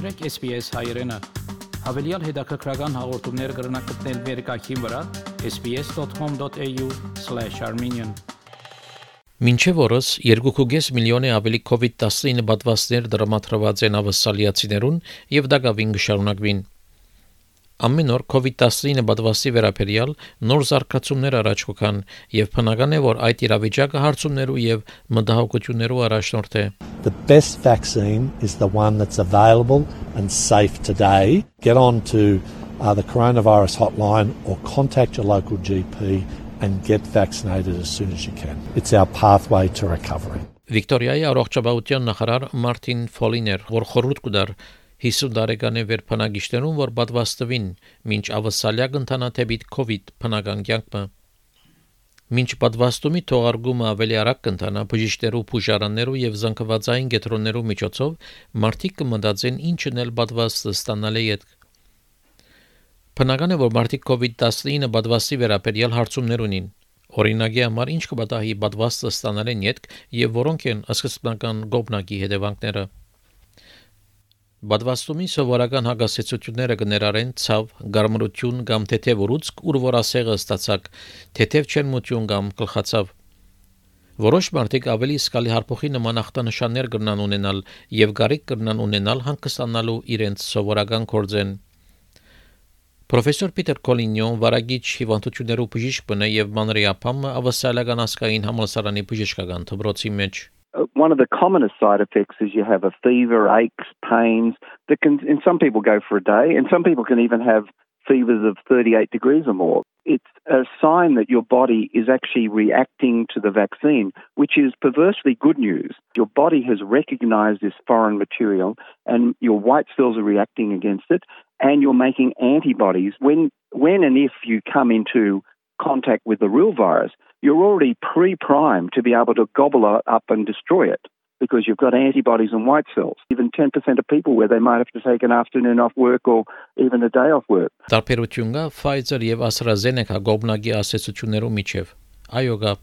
մտրեք SPS հայրենը։ Հավելյալ հետաքրքրական հաղորդումներ կգրնակցնել վերկայքին վրա sps.com.au/armenian Մինչև օրս 2.5 միլիոնի ավելի COVID-19 պատվաստներ դրամատրված են ավսալիացիներուն եւ դա գավին կշարունակվին։ Ամեն օր COVID-19 պատվաստի վերաբերյալ նոր զարգացումներ առաջ կգան եւ բնական է որ այդ իրավիճակը հարցումներու եւ մտահոգություններու առաջնորդ է The best vaccine is the one that's available and safe today. Get on to uh, the coronavirus hotline or contact your local GP and get vaccinated as soon as you can. It's our pathway to recovery. Վիկտորիայի առողջապահության նախարար Մարտին Ֆոլիներ, որ խորհուրդ կդար 50 տարեկանի վերբնակիչներուն, որ պատվաստվին, մինչ ավսալյա կընթանա թեպիտ COVID բնական կյանքը։ Մինչ պատվաստումի թողարկումը ավելի արագ կընթանա բժիշկներու, փուժարաններու եւ զանգվածային գետրոններու միջոցով, մարդիկ կմտածեն ինչն էլ պատվաստը ստանալի է։ Բնական է, որ մարդիկ COVID-19 պատվաստի վերաբերյալ հարցումներ ունին։ Օրինակի համար ինչ կպատահի պատվաստը ստանալեն յետք եւ որոնք են սկզբնական գոբնակի հետևանքները։ Բադվաստումի սովորական հագասեցությունները կներառեն ցավ, գարմրություն կամ թեթև ուռուցք, ուր որ ասեղը ստացակ, թեթև չերմություն կամ գլխացավ։ Որոշ մարդիկ ավելի սկալի հարփոխի նման ախտանշաններ կրնան ունենալ եւ գարիկ կրնան ունենալ հանգստանալու իրենց սովորական կորձեն։ Պրոֆեսոր Պիտեր Կոլինյոն վարագիչ հիվանդություններու բժիշկ բնե եւ մանրիապամը ավասալական ասկային համալսարանի բժշկական դպրոցի մեջ Uh, one of the commonest side effects is you have a fever, aches, pains that can, in some people, go for a day, and some people can even have fevers of 38 degrees or more. It's a sign that your body is actually reacting to the vaccine, which is perversely good news. Your body has recognized this foreign material and your white cells are reacting against it and you're making antibodies. When, when and if you come into contact with the real virus, you're already pre primed to be able to gobble it up and destroy it because you've got antibodies and white cells. Even 10% of people where they might have to take an afternoon off work or even a day off work. Տարբերություն կա Pfizer եւ AstraZeneca գոբնագի ասոցիացիաներու միջև։ Այո, կա։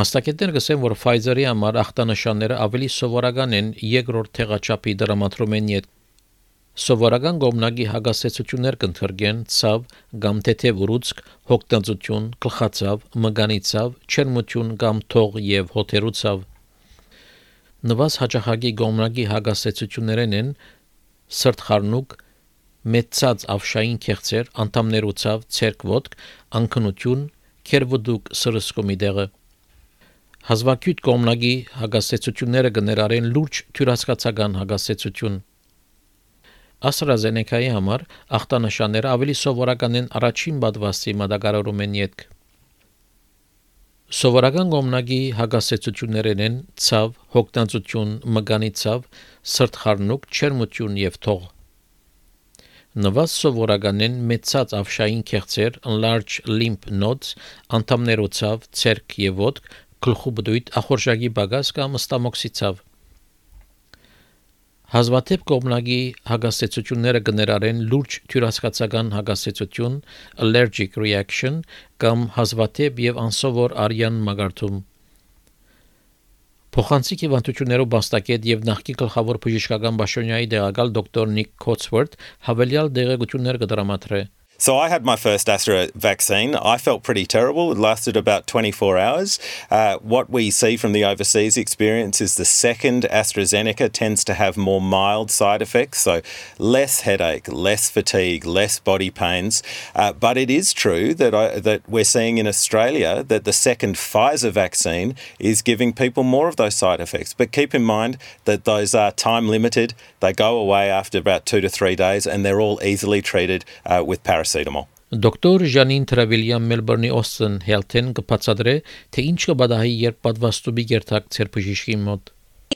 Մասնակիցները գսեն, որ Pfizer-ի համար ախտանշանները ավելի սովորական են երկրորդ թեղաչափի դրամատրումեն յետ Սովորական գոմնագի հագասեցություններ կընթրգեն ցավ, կամ թեթև ուռուցք, հոգտանձություն, գլխացավ, մգանիցավ, չերմություն կամ թող եւ հոթերուցավ։ Նվազ հաջախագի գոմնագի հագասեցություններն են սրտխառնուկ, մեծած ավշային քեղցեր, անդամներուցավ, ցերկվոտք, անկնություն, քերվդուկ սրսկոմի դեղը Հազվագյուտ կոմնագի հագասեցությունները կներառեն լուրջ թյուրասկացական հագասեցություն AstraZeneca-ի համար ախտանշանները ավելի սովորական են առաջին պատվաստի մատակարարում են յետք։ Սովորական գոմնագի հագասեցություններն են ցավ, հոգտանցություն, մգանի ցավ, սրտխառնուկ, չերմություն եւ թող։ Նվազ սովորական են մեծած ավշային քեղցեր, enlarged lymph nodes, անդամներոցավ, ցերկ եւ ոտք, գլխու բդույթ, ախորժակի բագաս կամ ստամոքսի ցավ։ Հազվադեպ կողմնակի հագաստեցությունները կներառեն լուրջ թյուրասկացական հագաստեցություն, allergic reaction կամ հազվադեպ եւ անսովոր արյան մագարտում։ Փոխանցիկ հիվանդություններով բաստակետ եւ նախկին գլխավոր բժշկական բաժնյայի դեղակալ դոկտոր Նիկ Քոթսվորթ հավելյալ դեղեցություններ կդրամատրե։ So I had my first Astra vaccine. I felt pretty terrible. It lasted about 24 hours. Uh, what we see from the overseas experience is the second AstraZeneca tends to have more mild side effects, so less headache, less fatigue, less body pains. Uh, but it is true that I, that we're seeing in Australia that the second Pfizer vaccine is giving people more of those side effects. But keep in mind that those are time limited. They go away after about two to three days, and they're all easily treated uh, with paracetamol paracetamol։ Դոկտոր Ժանին Տրավիլյան Մելբուրնի Օստեն Health-ն կբացատրե, թե ինչ կբադահի երբ պատվաստուբի գերտակ ցերբժիշկի մոտ։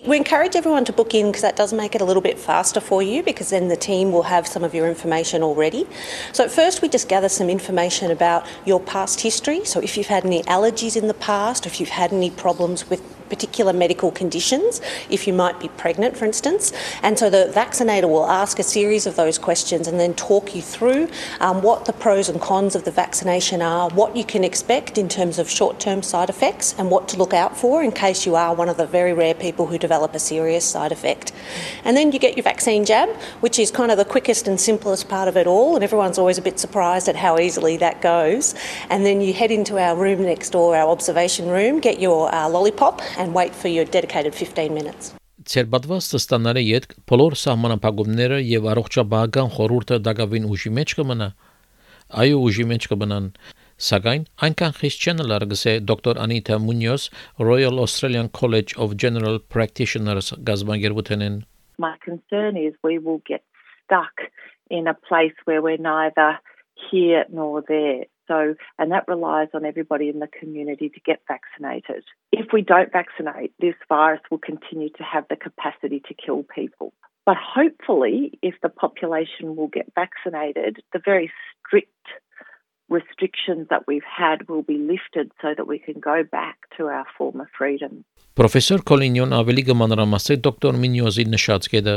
We encourage everyone to book in because that does make it a little bit faster for you because then the team will have some of your information already. So, first, we just gather some information about your past history. So, if you've had any allergies in the past, or if you've had any problems with particular medical conditions, if you might be pregnant, for instance. And so the vaccinator will ask a series of those questions and then talk you through um, what the pros and cons of the vaccination are, what you can expect in terms of short term side effects, and what to look out for in case you are one of the very rare people who develop a serious side effect. And then you get your vaccine jab, which is kind of the quickest and simplest part of it all, and everyone's always a bit surprised at how easily that goes. And then you head into our room next door, our observation room, get your uh, lollipop, and wait for your dedicated 15 minutes. Ցերբատված ստանալը յետ բոլոր սահմանապահումները եւ առողջապահական խորհուրդը դակավին ուժի մեջ կմնա այո ուժի մեջ կմնան սակայն այնքան խիստ չեն լարգսե դոկտոր Անիտա Մունյոս Royal Australian College of General Practitioners գազբանգերութենեն My concern is we will get stuck in a place where we're neither here nor there. So, and that relies on everybody in the community to get vaccinated. If we don't vaccinate, this virus will continue to have the capacity to kill people. But hopefully, if the population will get vaccinated, the very strict restrictions that we've had will be lifted so that we can go back to our former freedom. Պրոֆեսոր Կոլինյոն ավելի կմանրամասի դոկտոր Մինյոզի նշած կետը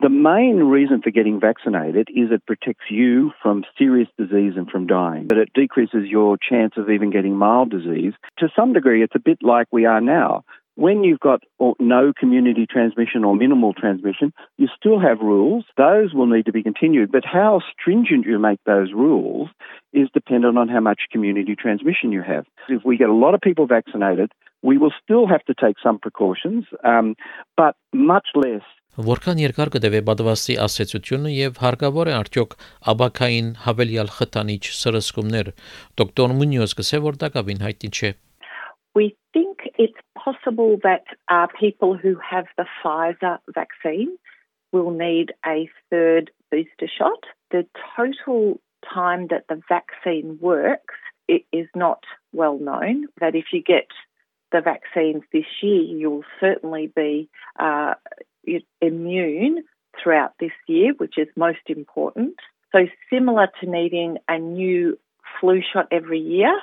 the main reason for getting vaccinated is it protects you from serious disease and from dying, but it decreases your chance of even getting mild disease. To some degree, it's a bit like we are now. When you've got no community transmission or minimal transmission, you still have rules. Those will need to be continued, but how stringent you make those rules is dependent on how much community transmission you have. If we get a lot of people vaccinated, we will still have to take some precautions, um, but much less Որքան երկար կդեվե բադվաստի ասեցությունը եւ հարկավոր է արդյոք աբակային հավելյալ խթանիչ սրսկումներ դոկտոր Մունյոս կսե որ դակավին հայտնի չէ We think it's possible that uh, people who have the Pfizer vaccine will need a third booster shot. The total time that the vaccine works it is not well known. That if you get the vaccines this year, you'll certainly be uh, immune throughout this year, which is most important. So, similar to needing a new flu shot every year,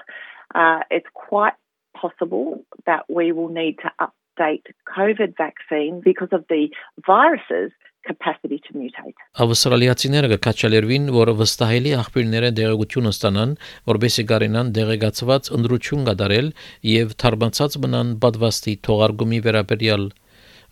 uh, it's quite possible that we will need to update COVID vaccine because of the viruses capacity to mutate. Ավստրալիացիները կկաչալերվին, որ վստահելի աղբյուրները դեղեցություն ստանան, որբեսի գարենան դեղեկացված ընդրություն կդարել եւ թարմացած մնան բադվաստի թողարկումի վերաբերյալ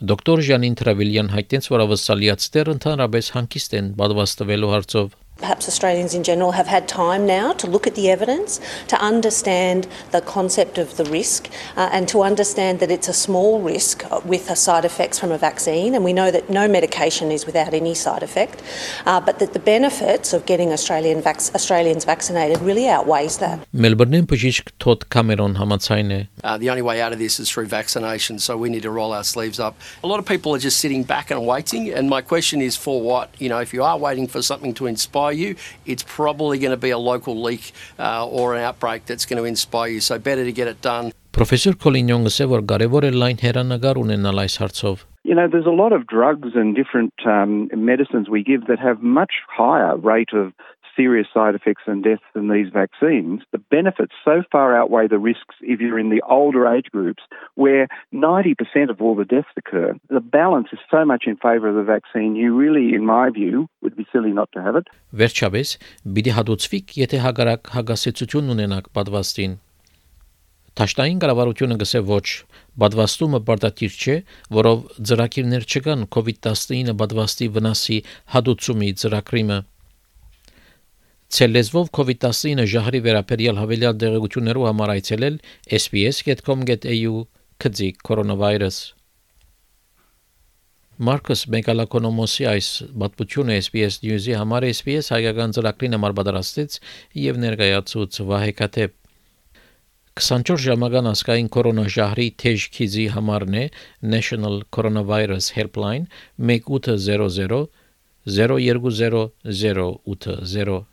Դոկտոր Ժանին Տրավիլյան հայտնեց, որ ավստրալիացիներ ընդհանրապես հանգիստ են բադվաստվելու հարցով perhaps Australians in general have had time now to look at the evidence, to understand the concept of the risk, uh, and to understand that it's a small risk with side effects from a vaccine. And we know that no medication is without any side effect, uh, but that the benefits of getting Australian vac- Australians vaccinated really outweighs that. Melbourne բժիշկ Թոդ Կամերոն համաձայն է uh, the only way out of this is through vaccination, so we need to roll our sleeves up. A lot of people are just sitting back and waiting, and my question is for what? You know, if you are waiting for something to inspire you, it's probably going to be a local leak uh, or an outbreak that's going to inspire you. So better to get it done. Պրոֆեսոր Կոլինյոնը ասել որ կարևոր է լայն հերանագար ունենալ այս հարցով։ You know, there's a lot of drugs and different um, medicines we give that have much higher rate of serious side effects and deaths than these vaccines, the benefits so far outweigh the risks if you're in the older age groups where 90% of all the deaths occur. The balance is so much in favour of the vaccine, you really, in my view, would be silly not to have it. Վերջապես, պիտի հադուցվիկ, եթե հագարակ հագասեցություն ունենաք պատվաստին։ Տաշտային կառավարությունը գսե ոչ, բադվաստումը բարդատիր չէ, որով ծրակիրներ չկան COVID-19 բադվաստի վնասի հադուցումի ծրագրիմը։ Ցելեզվով COVID-19 ժահրի վերաբերյալ հավելյալ դեղեցություններով համար այցելել sbs.com.au քծի կորոնավիրուս Մարկոս Մեգալակոնոմոսի այս պատմությունը SBS News-ի համար SBS հայկական ծրագրին համար պատրաստեց եւ ներկայացուց Վահեկաթե 24 ժամական ասկային կորոնաժահրի թեժ քիզի համարն է National Coronavirus Helpline 1800 020 080